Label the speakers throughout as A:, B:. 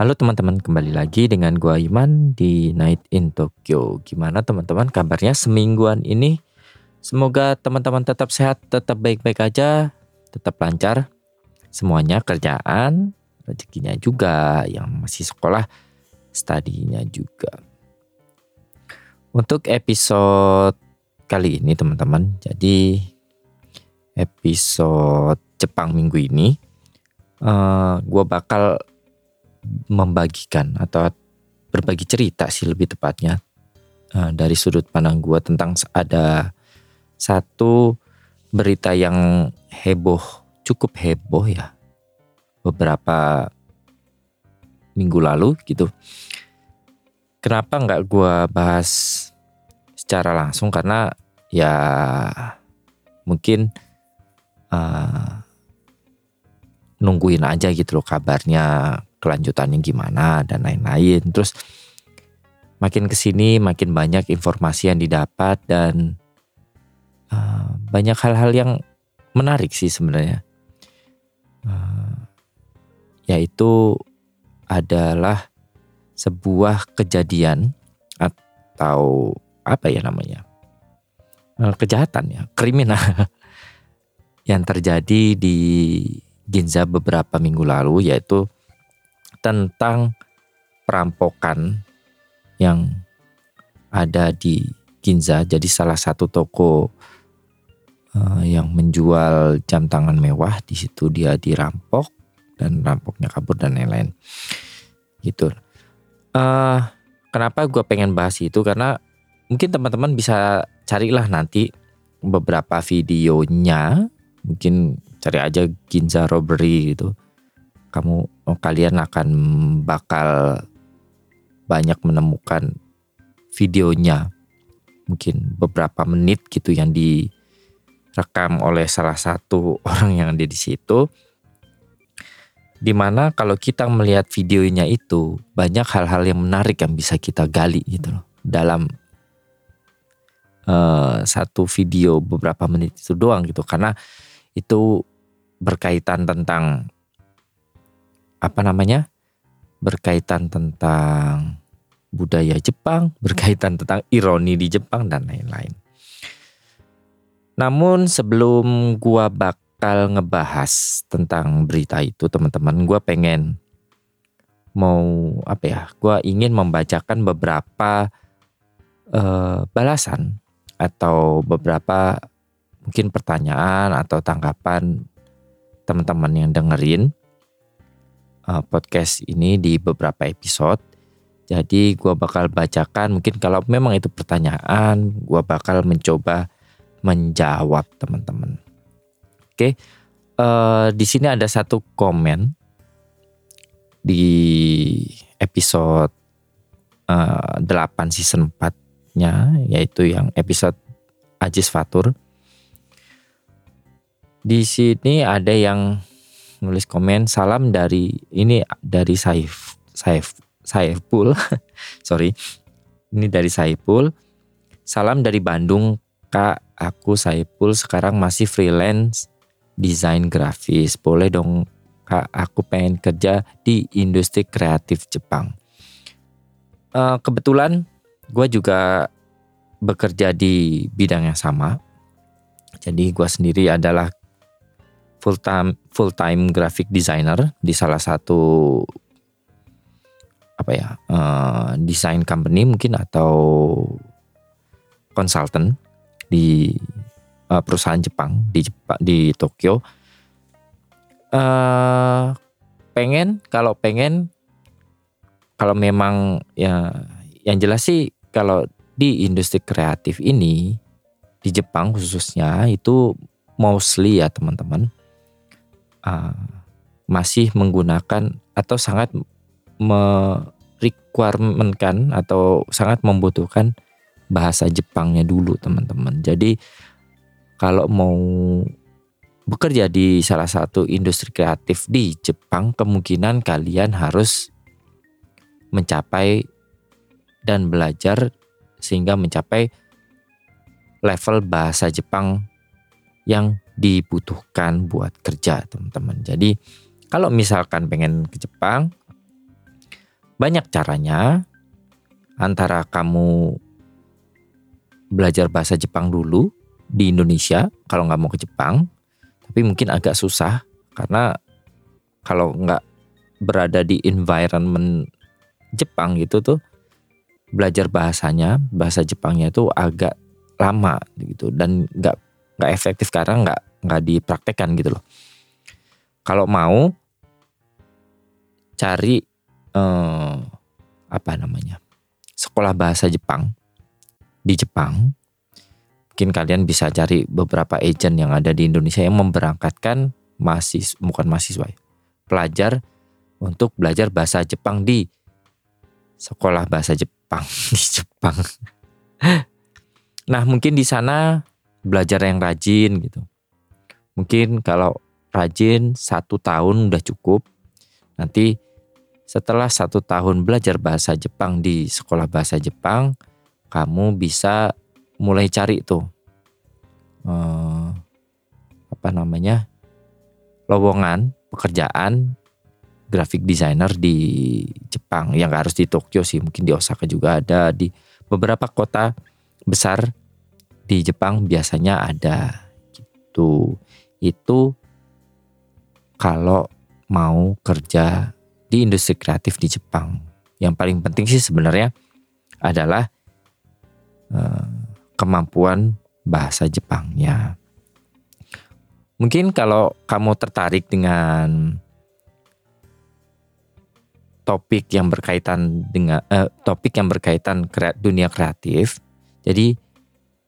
A: Halo teman-teman, kembali lagi dengan gua Iman di Night in Tokyo. Gimana teman-teman kabarnya semingguan ini? Semoga teman-teman tetap sehat, tetap baik-baik aja, tetap lancar. Semuanya kerjaan, rezekinya juga, yang masih sekolah, studinya juga. Untuk episode kali ini teman-teman, jadi episode Jepang minggu ini, uh, gue bakal membagikan atau berbagi cerita sih lebih tepatnya uh, dari sudut pandang gue tentang ada satu berita yang heboh cukup heboh ya beberapa minggu lalu gitu. Kenapa nggak gue bahas secara langsung? Karena ya mungkin uh, nungguin aja gitu loh kabarnya kelanjutannya gimana dan lain-lain. Terus makin ke sini makin banyak informasi yang didapat dan uh, banyak hal-hal yang menarik sih sebenarnya. Uh, yaitu adalah sebuah kejadian atau apa ya namanya uh, kejahatan ya kriminal yang terjadi di Ginza beberapa minggu lalu yaitu tentang perampokan yang ada di Ginza. Jadi salah satu toko uh, yang menjual jam tangan mewah di situ dia dirampok dan rampoknya kabur dan lain-lain. Gitu. Uh, kenapa gue pengen bahas itu karena mungkin teman-teman bisa carilah nanti beberapa videonya mungkin cari aja Ginza robbery gitu kamu kalian akan bakal banyak menemukan videonya. Mungkin beberapa menit gitu yang direkam oleh salah satu orang yang ada di situ. Di mana kalau kita melihat videonya itu banyak hal-hal yang menarik yang bisa kita gali gitu loh. Dalam uh, satu video beberapa menit itu doang gitu. Karena itu berkaitan tentang apa namanya berkaitan tentang budaya Jepang, berkaitan tentang ironi di Jepang dan lain-lain. Namun sebelum gua bakal ngebahas tentang berita itu, teman-teman, gua pengen mau apa ya? Gua ingin membacakan beberapa uh, balasan atau beberapa mungkin pertanyaan atau tanggapan teman-teman yang dengerin uh, podcast ini di beberapa episode. Jadi gue bakal bacakan mungkin kalau memang itu pertanyaan, gue bakal mencoba menjawab teman-teman. Oke, uh, di sini ada satu komen di episode uh, 8 season 4-nya yaitu yang episode Ajis Fatur. Di sini ada yang nulis komen salam dari ini dari Saif Saif Saiful. Sorry. Ini dari Saiful. Salam dari Bandung kak. Aku Saiful sekarang masih freelance desain grafis. Boleh dong kak aku pengen kerja di industri kreatif Jepang. Uh, kebetulan gue juga bekerja di bidang yang sama. Jadi gue sendiri adalah full time full time graphic designer di salah satu apa ya uh, design company mungkin atau consultant di uh, perusahaan Jepang di Jepang di Tokyo. Uh, pengen kalau pengen kalau memang ya yang jelas sih kalau di industri kreatif ini di Jepang khususnya itu mostly ya teman-teman uh, masih menggunakan atau sangat me, merequirement kan atau sangat membutuhkan bahasa Jepangnya dulu teman-teman. Jadi kalau mau bekerja di salah satu industri kreatif di Jepang, kemungkinan kalian harus mencapai dan belajar sehingga mencapai level bahasa Jepang yang dibutuhkan buat kerja teman-teman. Jadi kalau misalkan pengen ke Jepang, banyak caranya. Antara kamu belajar bahasa Jepang dulu di Indonesia kalau nggak mau ke Jepang, tapi mungkin agak susah karena kalau nggak berada di environment Jepang gitu tuh belajar bahasanya bahasa Jepangnya itu agak lama gitu dan nggak nggak efektif karena nggak nggak dipraktekkan gitu loh. Kalau mau cari eh, apa namanya sekolah bahasa Jepang di Jepang, mungkin kalian bisa cari beberapa agent yang ada di Indonesia yang memberangkatkan mahasiswa bukan mahasiswa ya, pelajar untuk belajar bahasa Jepang di sekolah bahasa Jepang di Jepang. nah mungkin di sana belajar yang rajin gitu. Mungkin kalau rajin satu tahun udah cukup. Nanti setelah satu tahun belajar bahasa Jepang di sekolah bahasa Jepang, kamu bisa mulai cari tuh eh, apa namanya lowongan pekerjaan graphic designer di Jepang yang harus di Tokyo sih mungkin di Osaka juga ada di beberapa kota besar di Jepang biasanya ada gitu itu kalau mau kerja di industri kreatif di Jepang. Yang paling penting sih sebenarnya adalah uh, kemampuan bahasa Jepangnya. Mungkin kalau kamu tertarik dengan topik yang berkaitan dengan uh, topik yang berkaitan kreat, dunia kreatif. Jadi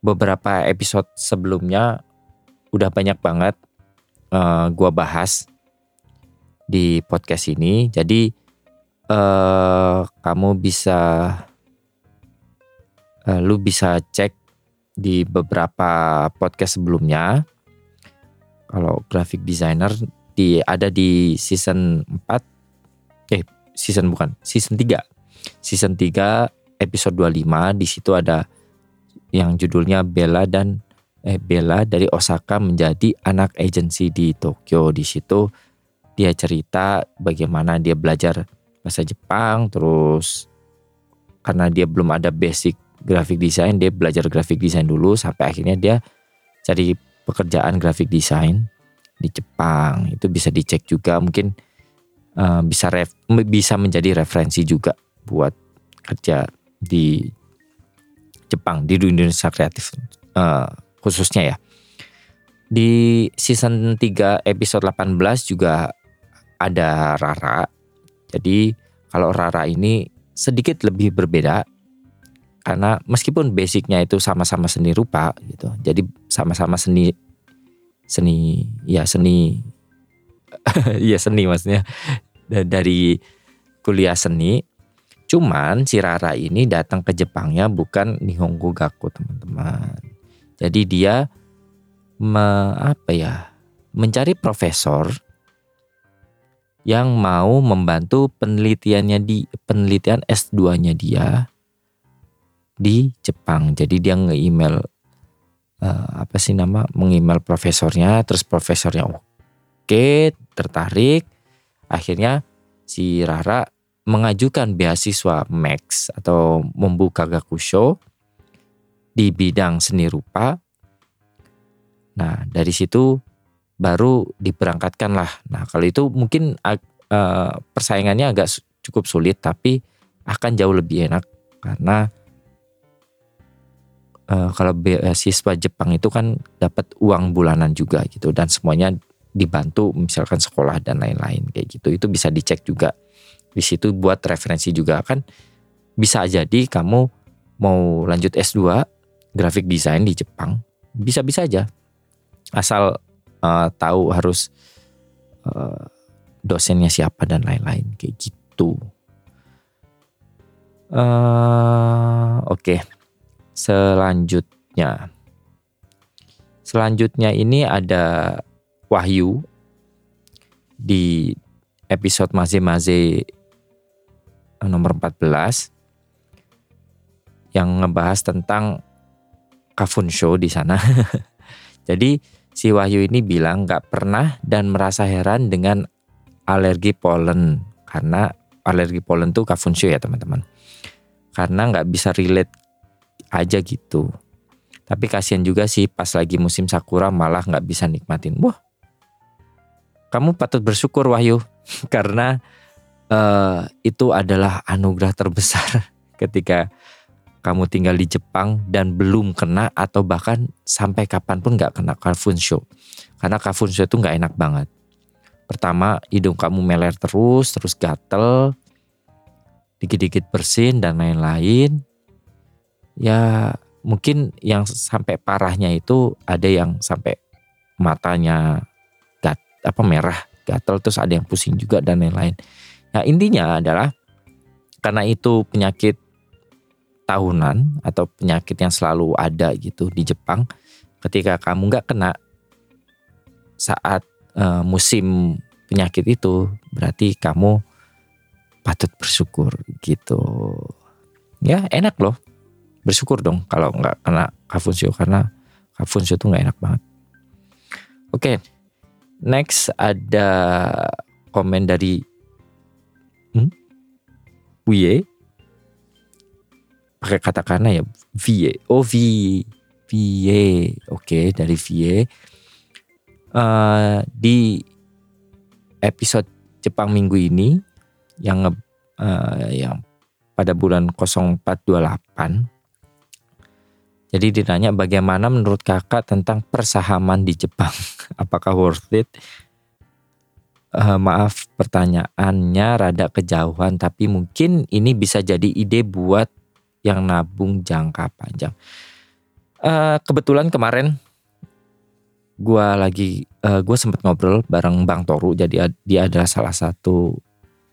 A: beberapa episode sebelumnya udah banyak banget uh, gua bahas di podcast ini. Jadi uh, kamu bisa uh, lu bisa cek di beberapa podcast sebelumnya. Kalau graphic designer di ada di season 4 eh season bukan, season 3. Season 3 episode 25 di situ ada yang judulnya Bella dan eh Bella dari Osaka menjadi anak agensi di Tokyo. Di situ dia cerita bagaimana dia belajar bahasa Jepang terus karena dia belum ada basic graphic design dia belajar graphic design dulu sampai akhirnya dia cari pekerjaan graphic design di Jepang itu bisa dicek juga mungkin uh, bisa ref, bisa menjadi referensi juga buat kerja di Jepang di Indonesia kreatif uh, khususnya ya di season 3 episode 18 juga ada Rara. Jadi kalau Rara ini sedikit lebih berbeda karena meskipun basicnya itu sama-sama seni rupa gitu. Jadi sama-sama seni seni ya seni ya seni maksudnya dari kuliah seni. Cuman si Rara ini datang ke Jepangnya bukan Nihongo Gaku teman-teman. Jadi dia me, apa ya mencari profesor yang mau membantu penelitiannya di penelitian S2-nya dia di Jepang. Jadi dia nge-email uh, apa sih nama meng-email profesornya terus profesornya oke okay, tertarik akhirnya si Rara mengajukan beasiswa Max atau membuka gakusho di bidang seni rupa. Nah, dari situ baru diberangkatkan lah. Nah kalau itu mungkin uh, persaingannya agak cukup sulit tapi akan jauh lebih enak karena uh, kalau beasiswa Jepang itu kan dapat uang bulanan juga gitu dan semuanya dibantu misalkan sekolah dan lain-lain kayak gitu itu bisa dicek juga di situ buat referensi juga kan bisa jadi kamu mau lanjut S2 graphic design di Jepang bisa-bisa aja asal uh, tahu harus uh, dosennya siapa dan lain-lain kayak gitu. Uh, Oke, okay. selanjutnya, selanjutnya ini ada Wahyu di episode Maze-Maze nomor 14 yang ngebahas tentang Kafun Show di sana. Jadi si Wahyu ini bilang gak pernah dan merasa heran dengan alergi polen karena alergi polen tuh Kafun Show ya teman-teman karena nggak bisa relate aja gitu. Tapi kasihan juga sih pas lagi musim sakura malah nggak bisa nikmatin. Wah, kamu patut bersyukur Wahyu karena uh, itu adalah anugerah terbesar ketika kamu tinggal di Jepang dan belum kena atau bahkan sampai kapan pun nggak kena show. Karena show itu nggak enak banget. Pertama hidung kamu meler terus, terus gatel, dikit-dikit bersin dan lain-lain. Ya mungkin yang sampai parahnya itu ada yang sampai matanya gat apa merah gatel terus ada yang pusing juga dan lain-lain. Nah intinya adalah karena itu penyakit tahunan atau penyakit yang selalu ada gitu di Jepang, ketika kamu nggak kena saat uh, musim penyakit itu berarti kamu patut bersyukur gitu. Ya enak loh. Bersyukur dong kalau nggak kena kafunsio karena kafunsio itu nggak enak banget. Oke, okay. next ada komen dari hmm? Pakai katakana ya Vie oh V Vie oke okay, dari Vie uh, di episode Jepang minggu ini yang uh, yang pada bulan 0428. Jadi ditanya bagaimana menurut kakak tentang persahaman di Jepang? Apakah worth it? Uh, maaf pertanyaannya rada kejauhan tapi mungkin ini bisa jadi ide buat yang nabung jangka panjang. Uh, kebetulan kemarin gue lagi uh, gue sempat ngobrol bareng Bang Toru jadi dia adalah salah satu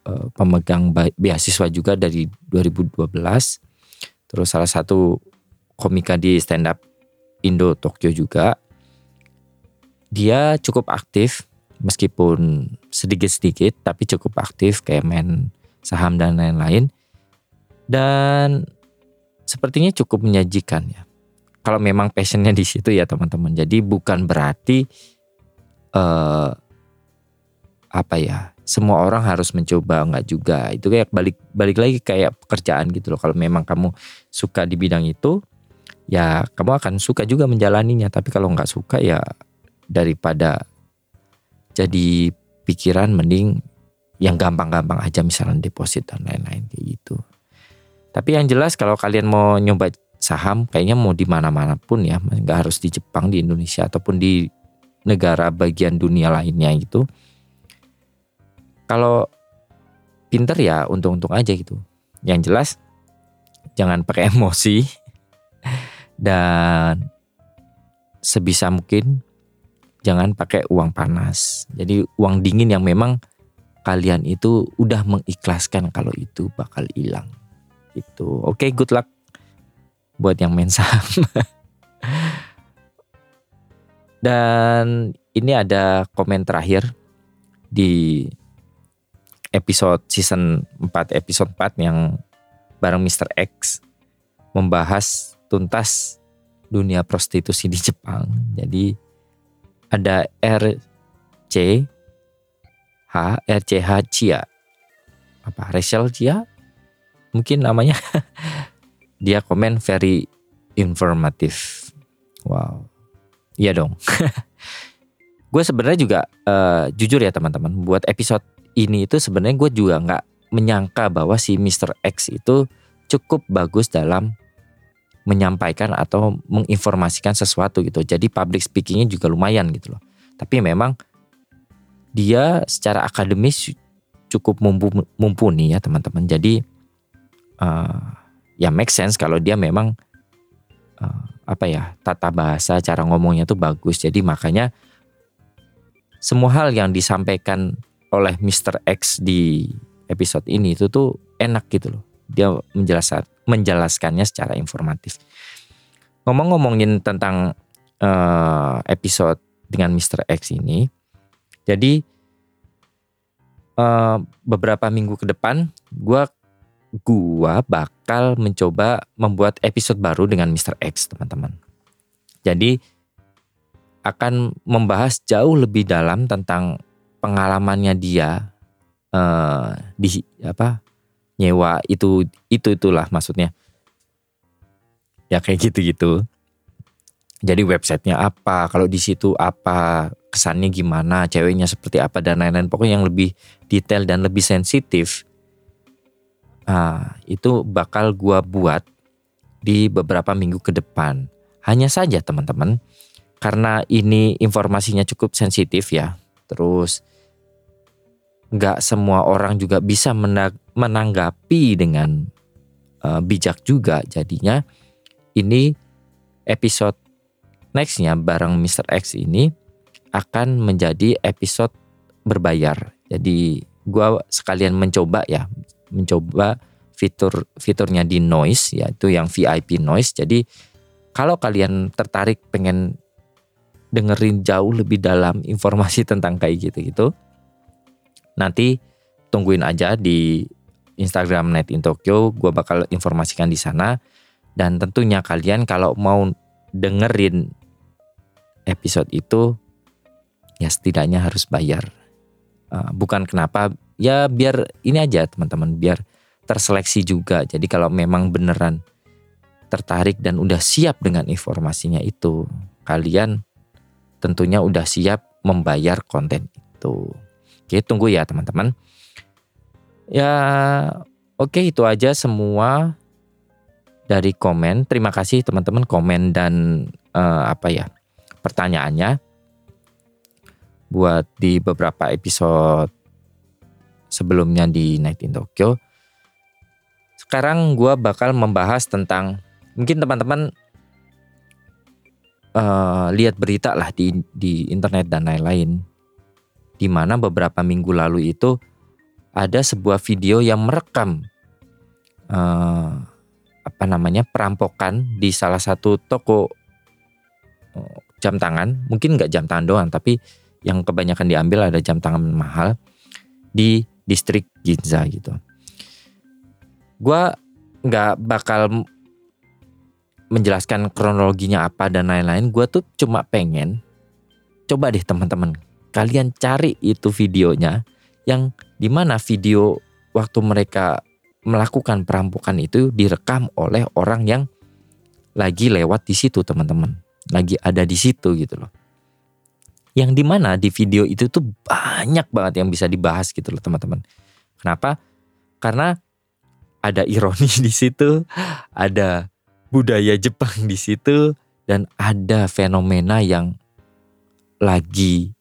A: Eh, pemegang beasiswa juga dari 2012. Terus salah satu komika di stand up Indo Tokyo juga. Dia cukup aktif meskipun sedikit-sedikit tapi cukup aktif kayak main saham dan lain-lain. Dan sepertinya cukup menyajikan ya. Kalau memang passionnya di situ ya teman-teman. Jadi bukan berarti uh, apa ya semua orang harus mencoba nggak juga itu kayak balik balik lagi kayak pekerjaan gitu loh kalau memang kamu suka di bidang itu ya kamu akan suka juga menjalaninya tapi kalau nggak suka ya daripada jadi pikiran mending yang gampang-gampang aja misalnya deposit dan lain-lain kayak gitu tapi yang jelas kalau kalian mau nyoba saham kayaknya mau di mana-mana pun ya nggak harus di Jepang di Indonesia ataupun di negara bagian dunia lainnya itu kalau pinter ya untung-untung aja gitu. Yang jelas jangan pakai emosi dan sebisa mungkin jangan pakai uang panas. Jadi uang dingin yang memang kalian itu udah mengikhlaskan kalau itu bakal hilang. Itu. Oke, okay, good luck buat yang main saham. Dan ini ada komen terakhir di episode season 4 episode 4 yang bareng Mr. X membahas tuntas dunia prostitusi di Jepang. Jadi ada RC H RCH Cia apa Rachel Cia mungkin namanya dia komen very informatif wow iya dong gue sebenarnya juga uh, jujur ya teman-teman buat episode ini itu sebenarnya gue juga nggak menyangka bahwa si Mr. X itu cukup bagus dalam menyampaikan atau menginformasikan sesuatu gitu. Jadi public speakingnya juga lumayan gitu loh. Tapi memang dia secara akademis cukup mumpuni ya teman-teman. Jadi uh, ya make sense kalau dia memang uh, apa ya tata bahasa cara ngomongnya tuh bagus. Jadi makanya semua hal yang disampaikan oleh Mr. X di episode ini itu tuh enak gitu loh. dia menjelaskan menjelaskannya secara informatif. Ngomong-ngomongin tentang uh, episode dengan Mr. X ini, jadi uh, beberapa minggu ke depan, gue gua bakal mencoba membuat episode baru dengan Mr. X, teman-teman. Jadi akan membahas jauh lebih dalam tentang pengalamannya dia uh, di apa nyewa itu itu itulah maksudnya ya kayak gitu gitu jadi websitenya apa kalau di situ apa kesannya gimana ceweknya seperti apa dan lain-lain pokoknya yang lebih detail dan lebih sensitif nah, itu bakal gua buat di beberapa minggu ke depan. Hanya saja teman-teman karena ini informasinya cukup sensitif ya. Terus nggak semua orang juga bisa menanggapi dengan uh, bijak juga. Jadinya ini episode nextnya bareng Mr. X ini akan menjadi episode berbayar. Jadi gue sekalian mencoba ya mencoba fitur fiturnya di noise yaitu yang VIP noise jadi kalau kalian tertarik pengen dengerin jauh lebih dalam informasi tentang kayak gitu-gitu nanti tungguin aja di Instagram Net in Tokyo, gue bakal informasikan di sana. Dan tentunya kalian kalau mau dengerin episode itu, ya setidaknya harus bayar. Uh, bukan kenapa, ya biar ini aja teman-teman, biar terseleksi juga. Jadi kalau memang beneran tertarik dan udah siap dengan informasinya itu, kalian tentunya udah siap membayar konten itu. Oke, tunggu ya teman-teman. Ya, oke itu aja semua dari komen. Terima kasih teman-teman komen dan uh, apa ya pertanyaannya buat di beberapa episode sebelumnya di Night in Tokyo. Sekarang gue bakal membahas tentang mungkin teman-teman uh, lihat berita lah di di internet dan lain-lain di mana beberapa minggu lalu itu ada sebuah video yang merekam uh, apa namanya perampokan di salah satu toko uh, jam tangan mungkin nggak jam tangan doang tapi yang kebanyakan diambil ada jam tangan mahal di distrik Ginza gitu. Gua nggak bakal menjelaskan kronologinya apa dan lain-lain. Gue tuh cuma pengen coba deh teman-teman kalian cari itu videonya yang di mana video waktu mereka melakukan perampokan itu direkam oleh orang yang lagi lewat di situ teman-teman lagi ada di situ gitu loh yang di mana di video itu tuh banyak banget yang bisa dibahas gitu loh teman-teman. Kenapa? Karena ada ironi di situ ada budaya Jepang di situ dan ada fenomena yang lagi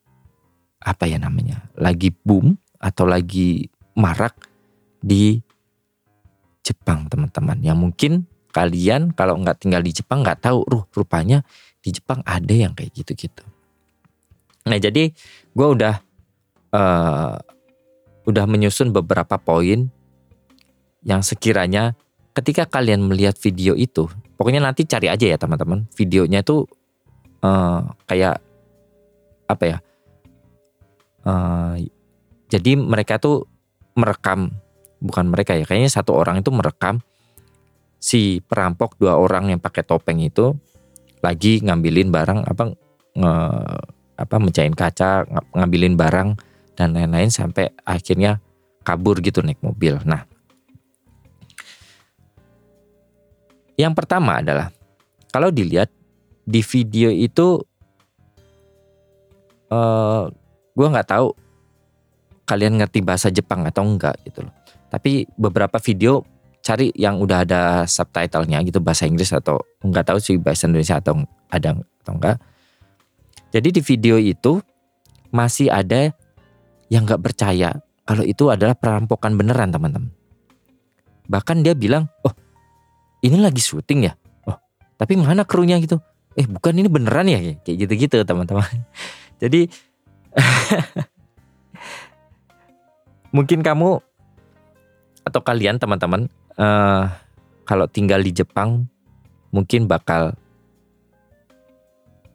A: apa ya namanya lagi boom atau lagi marak di Jepang teman-teman. Yang mungkin kalian kalau nggak tinggal di Jepang nggak tahu ruh rupanya di Jepang ada yang kayak gitu-gitu nah jadi gue udah uh, udah menyusun beberapa poin yang sekiranya ketika kalian melihat video itu pokoknya nanti cari aja ya teman-teman. Videonya itu uh, kayak apa ya Uh, jadi mereka tuh merekam, bukan mereka ya, kayaknya satu orang itu merekam si perampok dua orang yang pakai topeng itu lagi ngambilin barang apa nge, apa mecahin kaca, ngambilin barang dan lain-lain sampai akhirnya kabur gitu naik mobil. Nah, yang pertama adalah kalau dilihat di video itu uh, gue nggak tahu kalian ngerti bahasa Jepang atau enggak gitu loh. Tapi beberapa video cari yang udah ada subtitlenya gitu bahasa Inggris atau nggak tahu sih bahasa Indonesia atau ada atau enggak. Jadi di video itu masih ada yang nggak percaya kalau itu adalah perampokan beneran teman-teman. Bahkan dia bilang, oh ini lagi syuting ya. Oh tapi mana krunya gitu? Eh bukan ini beneran ya kayak gitu-gitu teman-teman. Jadi Mungkin kamu atau kalian teman-teman uh, kalau tinggal di Jepang mungkin bakal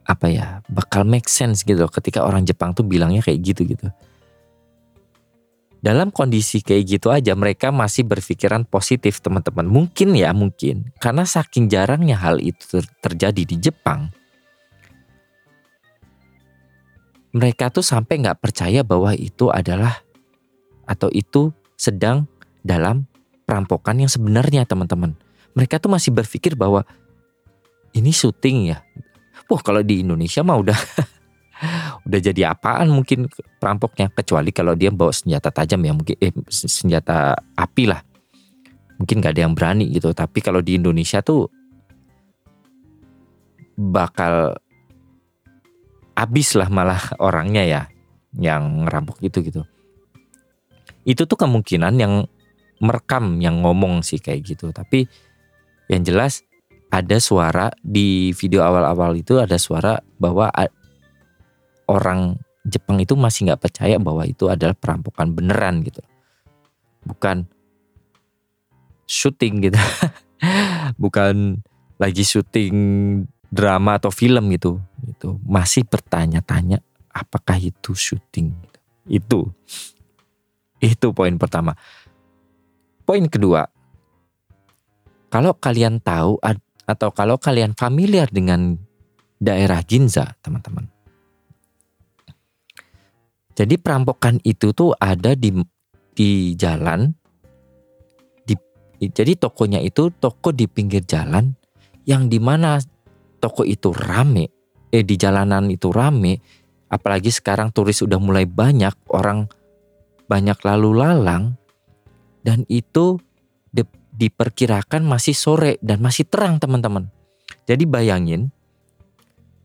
A: apa ya bakal make sense gitu ketika orang Jepang tuh bilangnya kayak gitu gitu. Dalam kondisi kayak gitu aja mereka masih berpikiran positif teman-teman. Mungkin ya mungkin. Karena saking jarangnya hal itu ter terjadi di Jepang mereka tuh sampai nggak percaya bahwa itu adalah atau itu sedang dalam perampokan yang sebenarnya teman-teman. Mereka tuh masih berpikir bahwa ini syuting ya Wah kalau di Indonesia mah udah udah jadi apaan mungkin perampoknya? Kecuali kalau dia bawa senjata tajam ya mungkin eh, senjata api lah. Mungkin nggak ada yang berani gitu. Tapi kalau di Indonesia tuh bakal habis lah malah orangnya ya yang ngerampok itu gitu. Itu tuh kemungkinan yang merekam yang ngomong sih kayak gitu. Tapi yang jelas ada suara di video awal-awal itu ada suara bahwa orang Jepang itu masih nggak percaya bahwa itu adalah perampokan beneran gitu. Bukan syuting gitu. Bukan lagi syuting drama atau film gitu. Itu masih bertanya-tanya apakah itu syuting gitu. itu. Itu poin pertama. Poin kedua kalau kalian tahu atau kalau kalian familiar dengan daerah Ginza, teman-teman. Jadi perampokan itu tuh ada di di jalan di jadi tokonya itu toko di pinggir jalan yang di mana toko itu rame eh di jalanan itu rame apalagi sekarang turis udah mulai banyak orang banyak lalu lalang dan itu diperkirakan masih sore dan masih terang teman-teman. Jadi bayangin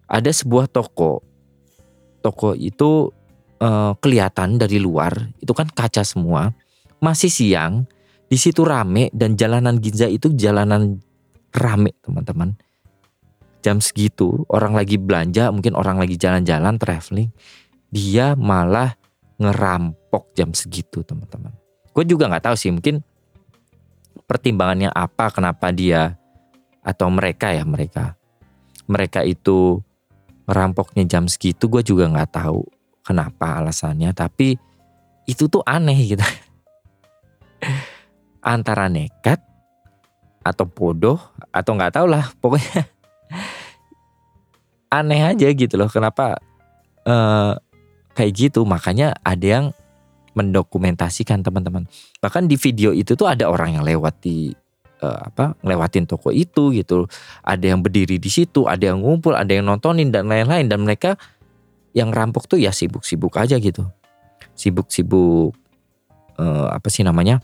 A: ada sebuah toko. Toko itu uh, kelihatan dari luar, itu kan kaca semua. Masih siang, di situ rame dan jalanan Ginza itu jalanan rame teman-teman. Jam segitu orang lagi belanja, mungkin orang lagi jalan-jalan traveling, dia malah ngerampok jam segitu teman-teman. Gue juga nggak tahu sih, mungkin pertimbangannya apa kenapa dia atau mereka ya mereka. Mereka itu merampoknya jam segitu gue juga nggak tahu kenapa alasannya tapi itu tuh aneh gitu. Antara nekat atau bodoh atau nggak tahu lah pokoknya aneh aja gitu loh kenapa uh, kayak gitu. Makanya ada yang mendokumentasikan teman-teman. Bahkan di video itu tuh ada orang yang lewat di uh, apa ngelewatin toko itu gitu. Ada yang berdiri di situ, ada yang ngumpul, ada yang nontonin dan lain-lain dan mereka yang rampok tuh ya sibuk-sibuk aja gitu. Sibuk-sibuk uh, apa sih namanya?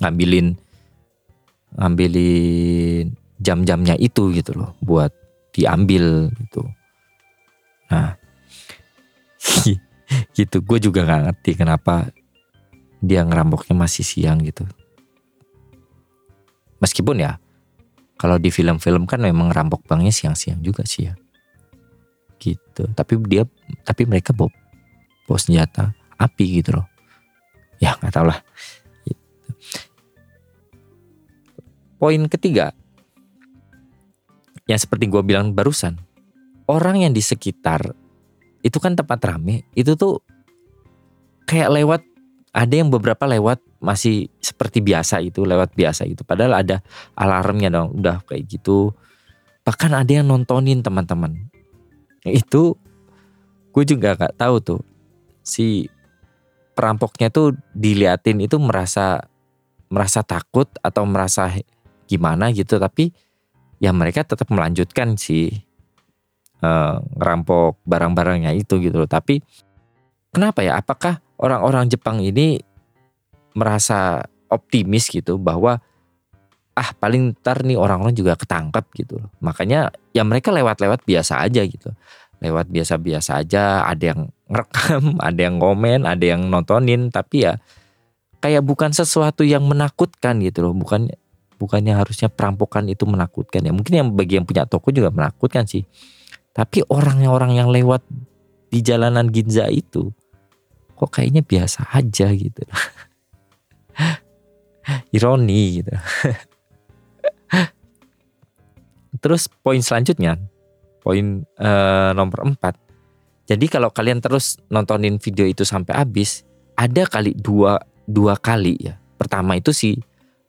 A: ngambilin ngambilin jam-jamnya itu gitu loh buat diambil gitu. Nah, gitu. Gue juga nggak ngerti kenapa dia ngerampoknya masih siang gitu. Meskipun ya kalau di film-film kan memang ngerampok banknya siang-siang juga sih ya. Gitu. Tapi dia tapi mereka bawa, bawa senjata api gitu loh. Ya nggak tau lah. Gitu. poin ketiga yang seperti gue bilang barusan orang yang di sekitar itu kan tempat rame. Itu tuh kayak lewat ada yang beberapa lewat masih seperti biasa itu lewat biasa itu. Padahal ada alarmnya dong udah kayak gitu. Bahkan ada yang nontonin teman-teman. Itu gue juga nggak tahu tuh. Si perampoknya tuh diliatin itu merasa merasa takut atau merasa gimana gitu. Tapi ya mereka tetap melanjutkan sih uh, ngerampok barang-barangnya itu gitu loh. Tapi kenapa ya? Apakah orang-orang Jepang ini merasa optimis gitu bahwa ah paling ntar nih orang-orang juga ketangkap gitu loh. Makanya ya mereka lewat-lewat biasa aja gitu. Lewat biasa-biasa aja, ada yang ngerekam, ada yang komen, ada yang nontonin, tapi ya kayak bukan sesuatu yang menakutkan gitu loh. Bukan bukannya harusnya perampokan itu menakutkan ya. Mungkin yang bagi yang punya toko juga menakutkan sih. Tapi orang-orang yang lewat di jalanan Ginza itu kok kayaknya biasa aja gitu. ironi gitu. Terus poin selanjutnya, poin uh, nomor 4. Jadi kalau kalian terus nontonin video itu sampai habis, ada kali dua dua kali ya. Pertama itu si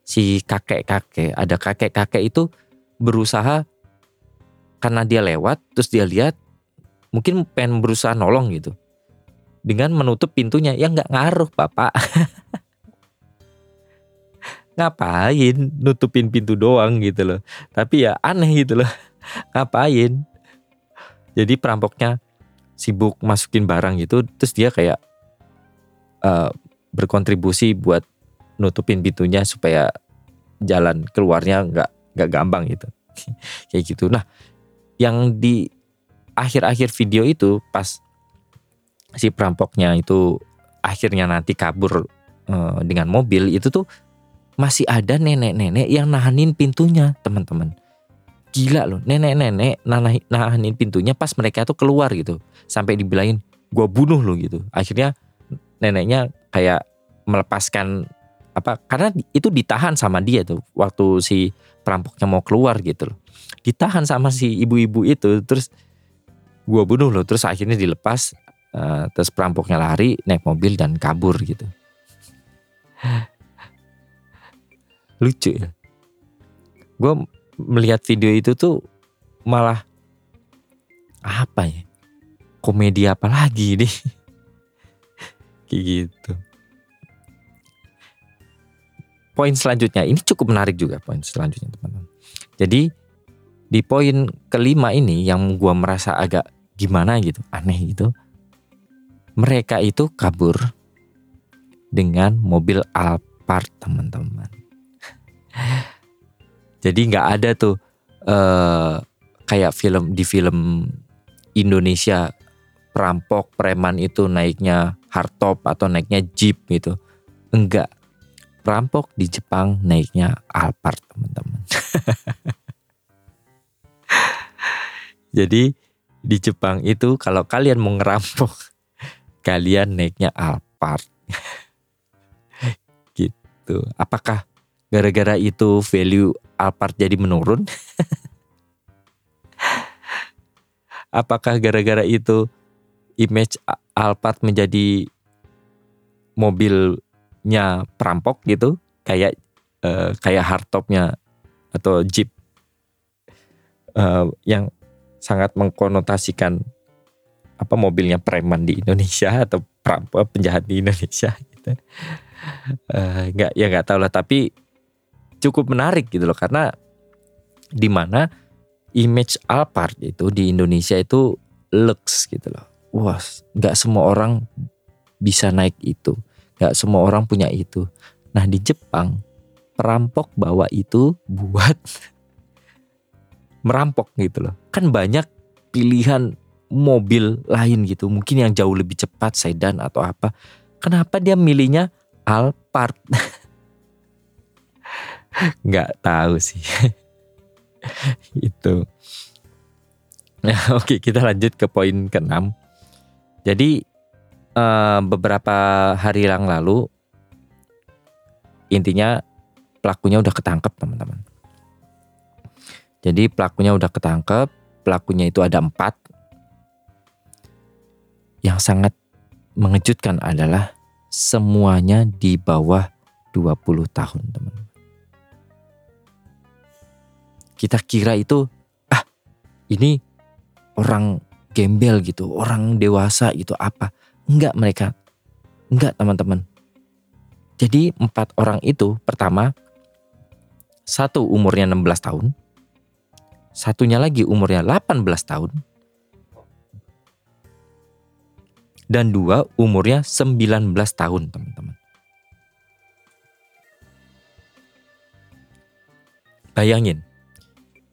A: si kakek-kakek, ada kakek-kakek itu berusaha karena dia lewat terus dia lihat mungkin pengen berusaha nolong gitu. Dengan menutup pintunya ya nggak ngaruh bapak. Ngapain nutupin pintu doang gitu loh. Tapi ya aneh gitu loh. Ngapain? Jadi perampoknya sibuk masukin barang gitu terus dia kayak uh, berkontribusi buat nutupin pintunya supaya jalan keluarnya nggak nggak gampang gitu. Kayak gitu. Nah yang di akhir-akhir video itu pas si perampoknya itu akhirnya nanti kabur uh, dengan mobil itu tuh masih ada nenek-nenek yang nahanin pintunya teman-teman. Gila loh nenek-nenek nahanin pintunya pas mereka tuh keluar gitu. Sampai dibilangin gue bunuh lo gitu. Akhirnya neneknya kayak melepaskan apa karena itu ditahan sama dia tuh waktu si perampoknya mau keluar gitu loh ditahan sama si ibu-ibu itu terus gue bunuh loh terus akhirnya dilepas uh, terus perampoknya lari naik mobil dan kabur gitu. Lucu ya. Gue melihat video itu tuh malah apa ya? Komedi apa lagi nih kayak gitu. Poin selanjutnya ini cukup menarik juga poin selanjutnya teman-teman. Jadi di poin kelima ini yang gue merasa agak gimana gitu aneh gitu mereka itu kabur dengan mobil Alphard teman-teman jadi nggak ada tuh uh, kayak film di film Indonesia perampok preman itu naiknya hardtop atau naiknya jeep gitu. Enggak. Perampok di Jepang naiknya Alphard teman-teman. Jadi di Jepang itu kalau kalian mau ngerampok kalian naiknya Alphard. gitu. Apakah gara-gara itu value Alphard jadi menurun? Apakah gara-gara itu image Alphard menjadi mobilnya perampok gitu? Kayak uh, kayak hardtopnya atau Jeep uh, yang sangat mengkonotasikan apa mobilnya preman di Indonesia atau penjahat di Indonesia gitu. Uh, nggak ya nggak tahu lah tapi cukup menarik gitu loh karena di mana image Alphard itu di Indonesia itu lux gitu loh. Wah, nggak semua orang bisa naik itu, nggak semua orang punya itu. Nah di Jepang perampok bawa itu buat merampok gitu loh. Kan banyak pilihan mobil lain gitu, mungkin yang jauh lebih cepat sedan atau apa. Kenapa dia milihnya Alphard? nggak tahu sih itu nah oke kita lanjut ke poin keenam jadi uh, beberapa hari yang lalu intinya pelakunya udah ketangkep teman-teman jadi pelakunya udah ketangkep pelakunya itu ada empat yang sangat mengejutkan adalah semuanya di bawah 20 tahun teman kita kira itu ah ini orang gembel gitu, orang dewasa gitu apa. Enggak mereka. Enggak teman-teman. Jadi empat orang itu pertama satu umurnya 16 tahun. Satunya lagi umurnya 18 tahun. Dan dua umurnya 19 tahun teman-teman. Bayangin,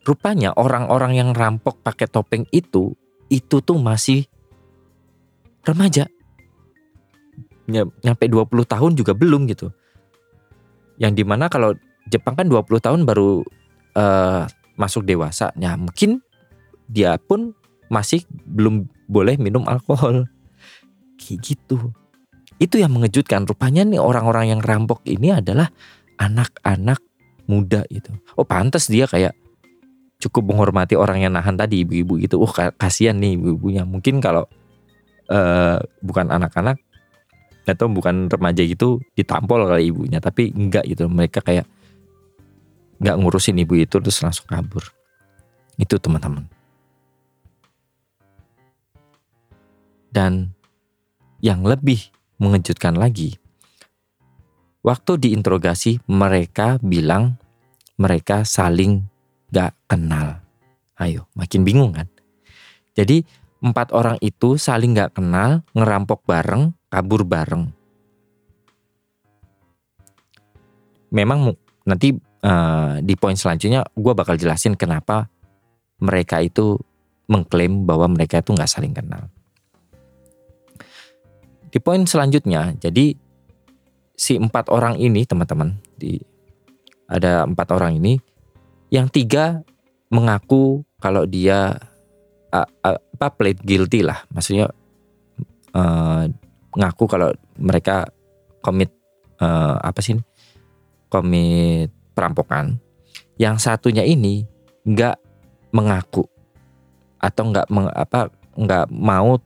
A: Rupanya orang-orang yang rampok pakai topeng itu itu tuh masih remaja. Nyampe 20 tahun juga belum gitu. Yang di mana kalau Jepang kan 20 tahun baru uh, masuk dewasa. Ya mungkin dia pun masih belum boleh minum alkohol. Kayak gitu. Itu yang mengejutkan. Rupanya nih orang-orang yang rampok ini adalah anak-anak muda itu. Oh pantas dia kayak cukup menghormati orang yang nahan tadi ibu-ibu itu. Oh kasihan nih ibu-ibunya. Mungkin kalau uh, bukan anak-anak atau bukan remaja gitu ditampol kali ibunya tapi enggak gitu mereka kayak nggak ngurusin ibu itu terus langsung kabur. Itu teman-teman. Dan yang lebih mengejutkan lagi waktu diinterogasi mereka bilang mereka saling gak kenal. Ayo makin bingung kan? Jadi empat orang itu saling gak kenal, ngerampok bareng, kabur bareng. Memang nanti uh, di poin selanjutnya gue bakal jelasin kenapa mereka itu mengklaim bahwa mereka itu nggak saling kenal. Di poin selanjutnya, jadi si empat orang ini teman-teman, di ada empat orang ini, yang tiga mengaku kalau dia uh, uh, apa guilty lah maksudnya uh, ngaku kalau mereka komit uh, apa sih komit perampokan yang satunya ini nggak mengaku atau nggak apa nggak mau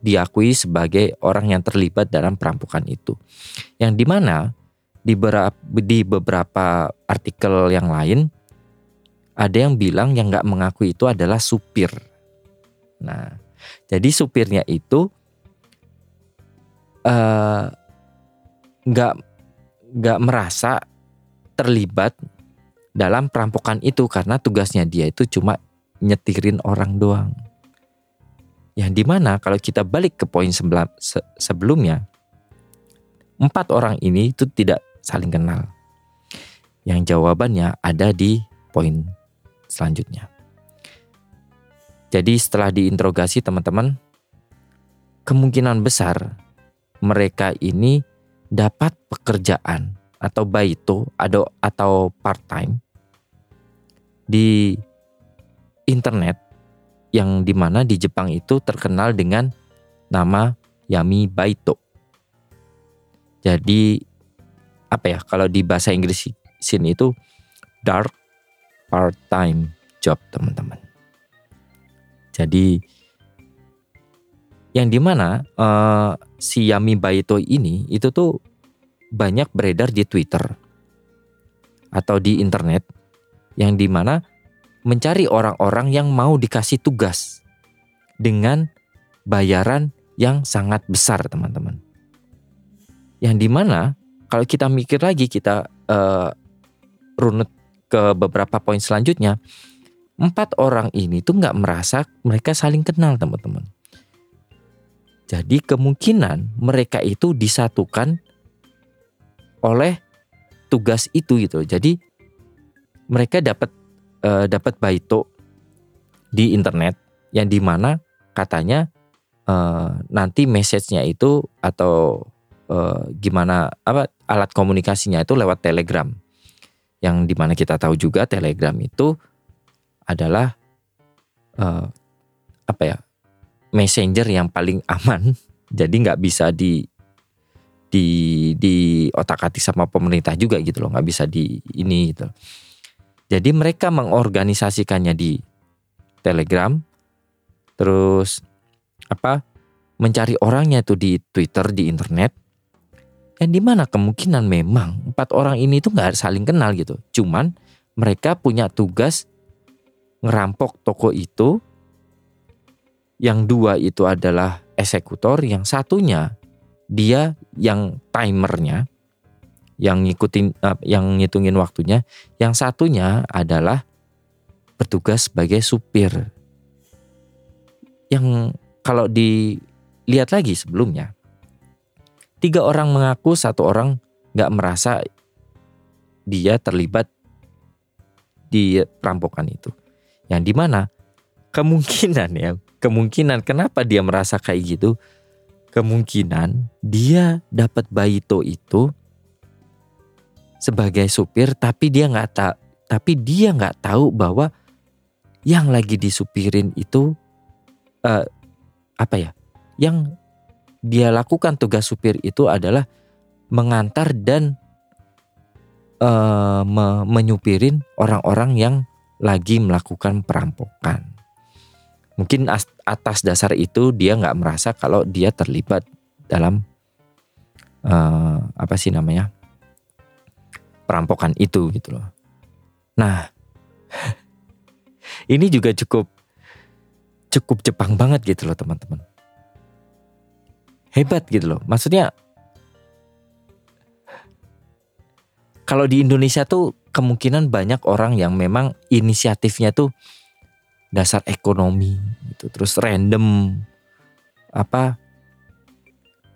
A: diakui sebagai orang yang terlibat dalam perampokan itu. Yang di mana di beberapa, di beberapa artikel yang lain ada yang bilang yang nggak mengaku itu adalah supir. Nah, jadi supirnya itu eh, nggak uh, nggak merasa terlibat dalam perampokan itu karena tugasnya dia itu cuma nyetirin orang doang. Yang di mana kalau kita balik ke poin sebelumnya, empat orang ini itu tidak saling kenal. Yang jawabannya ada di poin selanjutnya. Jadi setelah diinterogasi teman-teman, kemungkinan besar mereka ini dapat pekerjaan atau baito atau atau part time di internet yang di mana di Jepang itu terkenal dengan nama Yami Baito. Jadi apa ya kalau di bahasa Inggris sini itu dark part time job teman-teman. Jadi yang di mana uh, si Yami Baito ini itu tuh banyak beredar di Twitter atau di internet yang di mana mencari orang-orang yang mau dikasih tugas dengan bayaran yang sangat besar teman-teman. Yang di mana kalau kita mikir lagi kita uh, runut ke beberapa poin selanjutnya empat orang ini tuh nggak merasa mereka saling kenal teman-teman. Jadi kemungkinan mereka itu disatukan oleh tugas itu gitu. Jadi mereka dapat uh, dapat baito di internet yang di mana katanya uh, nanti message-nya itu atau uh, gimana apa alat komunikasinya itu lewat Telegram. Yang di mana kita tahu juga Telegram itu adalah uh, apa ya messenger yang paling aman jadi nggak bisa di di di otak atik sama pemerintah juga gitu loh nggak bisa di ini gitu jadi mereka mengorganisasikannya di Telegram terus apa mencari orangnya itu di Twitter di internet yang di mana kemungkinan memang empat orang ini tuh nggak saling kenal gitu cuman mereka punya tugas ngerampok toko itu. Yang dua itu adalah eksekutor, yang satunya dia yang timernya, yang ngikutin, uh, yang ngitungin waktunya, yang satunya adalah bertugas sebagai supir. Yang kalau dilihat lagi sebelumnya, tiga orang mengaku satu orang nggak merasa dia terlibat di perampokan itu. Yang di mana kemungkinan ya, kemungkinan kenapa dia merasa kayak gitu, kemungkinan dia dapat baito itu sebagai supir tapi dia nggak tak tapi dia nggak tahu bahwa yang lagi disupirin itu uh, apa ya yang dia lakukan tugas supir itu adalah mengantar dan uh, me menyupirin orang-orang yang lagi melakukan perampokan. Mungkin atas dasar itu dia nggak merasa kalau dia terlibat dalam uh, apa sih namanya perampokan itu gitu loh. Nah, ini juga cukup cukup Jepang banget gitu loh teman-teman. Hebat gitu loh. Maksudnya kalau di Indonesia tuh kemungkinan banyak orang yang memang inisiatifnya tuh dasar ekonomi gitu. Terus random apa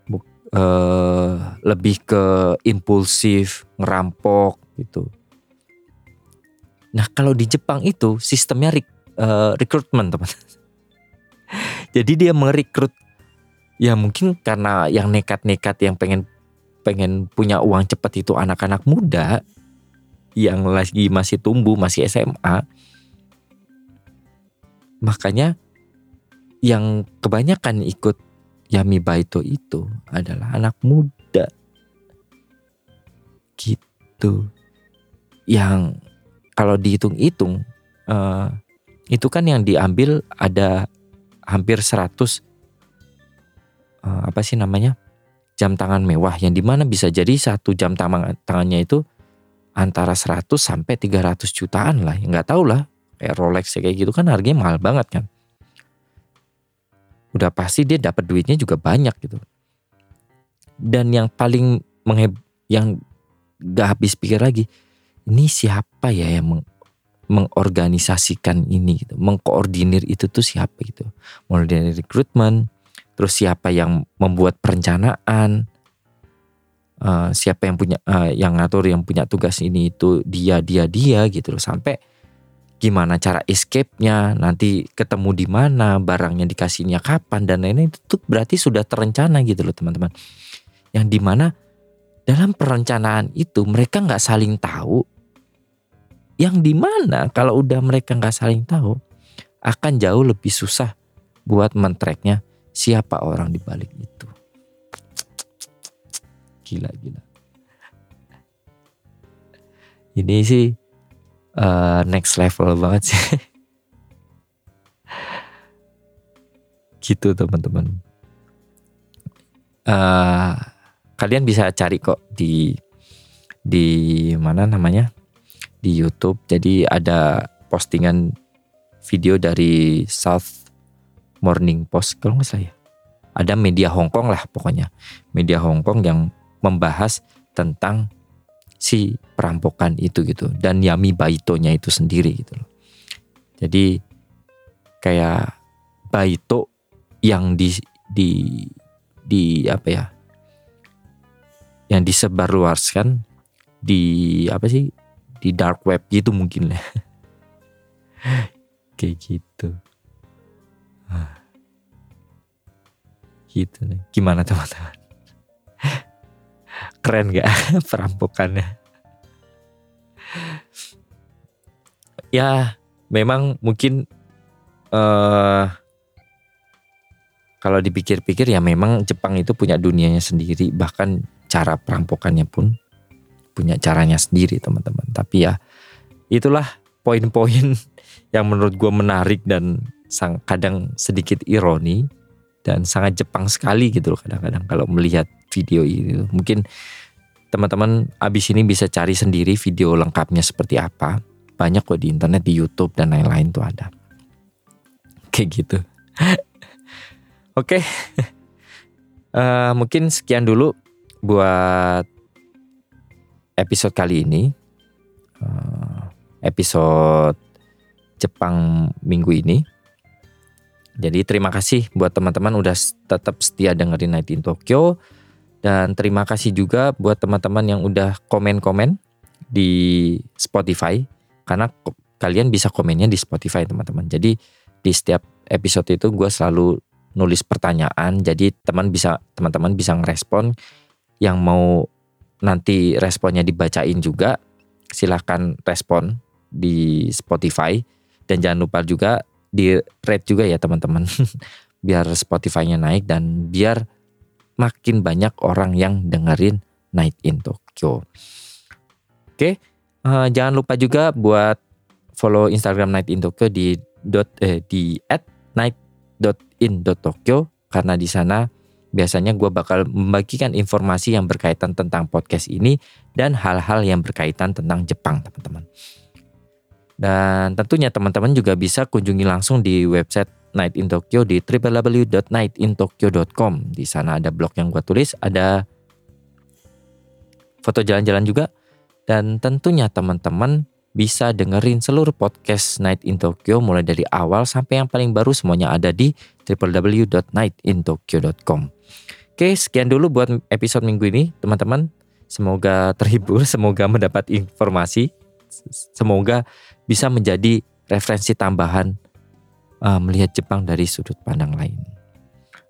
A: buk, uh, lebih ke impulsif ngerampok gitu. Nah kalau di Jepang itu sistemnya rek, uh, rekrutmen teman. Jadi dia merekrut ya mungkin karena yang nekat-nekat yang pengen pengen punya uang cepat itu anak-anak muda yang lagi masih tumbuh masih SMA Makanya yang kebanyakan ikut Yami Baito itu adalah anak muda. Gitu. Yang kalau dihitung-hitung uh, itu kan yang diambil ada hampir 100 uh, eh, apa sih namanya? jam tangan mewah yang di mana bisa jadi satu jam tangan tangannya itu antara 100 sampai 300 jutaan lah. Nggak tahu lah kayak Rolex kayak gitu kan harganya mahal banget kan. Udah pasti dia dapat duitnya juga banyak gitu. Dan yang paling mengheb yang gak habis pikir lagi ini siapa ya yang meng mengorganisasikan ini gitu? Mengkoordinir itu tuh siapa gitu? Mulai dari rekrutmen terus siapa yang membuat perencanaan uh, siapa yang punya uh, yang ngatur yang punya tugas ini itu dia dia dia gitu loh. Sampai gimana cara escape-nya, nanti ketemu di mana, barangnya dikasihnya kapan dan lain-lain itu berarti sudah terencana gitu loh teman-teman. Yang di mana dalam perencanaan itu mereka nggak saling tahu. Yang di mana kalau udah mereka nggak saling tahu akan jauh lebih susah buat mentreknya siapa orang di balik itu. Gila gila. Ini sih uh, next level banget sih. gitu teman-teman. Uh, kalian bisa cari kok di di mana namanya di YouTube. Jadi ada postingan video dari South Morning Post kalau nggak salah ya. Ada media Hong Kong lah pokoknya. Media Hong Kong yang membahas tentang si perampokan itu gitu dan Yami Baito-nya itu sendiri gitu loh. Jadi kayak Baito yang di di di apa ya? Yang disebarluaskan di apa sih? Di dark web gitu mungkin lah. Kayak gitu. Ah. Gitu nih. Gimana teman-teman? Keren gak perampokannya? ya memang mungkin uh, kalau dipikir-pikir ya memang Jepang itu punya dunianya sendiri bahkan cara perampokannya pun punya caranya sendiri teman-teman tapi ya itulah poin-poin yang menurut gue menarik dan kadang sedikit ironi dan sangat Jepang sekali gitu loh kadang-kadang kalau melihat video ini mungkin teman-teman abis ini bisa cari sendiri video lengkapnya seperti apa. Banyak kok di internet di YouTube dan lain-lain tuh ada. Kayak gitu. Oke. Okay. uh, eh, mungkin sekian dulu buat episode kali ini. Uh, episode Jepang minggu ini. Jadi terima kasih buat teman-teman udah tetap setia dengerin Night in Tokyo dan terima kasih juga buat teman-teman yang udah komen-komen di Spotify karena kalian bisa komennya di Spotify teman-teman. Jadi di setiap episode itu gue selalu nulis pertanyaan. Jadi teman bisa teman-teman bisa ngerespon yang mau nanti responnya dibacain juga silahkan respon di Spotify dan jangan lupa juga di rate juga ya teman-teman biar Spotify-nya naik dan biar makin banyak orang yang dengerin Night in Tokyo. Oke, uh, jangan lupa juga buat follow Instagram Night in Tokyo di dot eh, di at night dot in dot Tokyo karena di sana biasanya gue bakal membagikan informasi yang berkaitan tentang podcast ini dan hal-hal yang berkaitan tentang Jepang teman-teman. Dan tentunya teman-teman juga bisa kunjungi langsung di website Night in Tokyo di www.nightintokyo.com. Di sana ada blog yang gue tulis, ada foto jalan-jalan juga. Dan tentunya teman-teman bisa dengerin seluruh podcast Night in Tokyo mulai dari awal sampai yang paling baru semuanya ada di www.nightintokyo.com. Oke, sekian dulu buat episode minggu ini, teman-teman. Semoga terhibur, semoga mendapat informasi, semoga bisa menjadi referensi tambahan uh, melihat Jepang dari sudut pandang lain.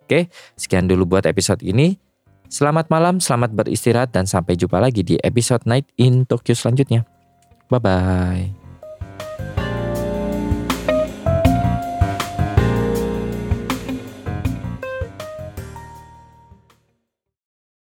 A: Oke, sekian dulu buat episode ini. Selamat malam, selamat beristirahat, dan sampai jumpa lagi di episode Night in Tokyo selanjutnya. Bye bye.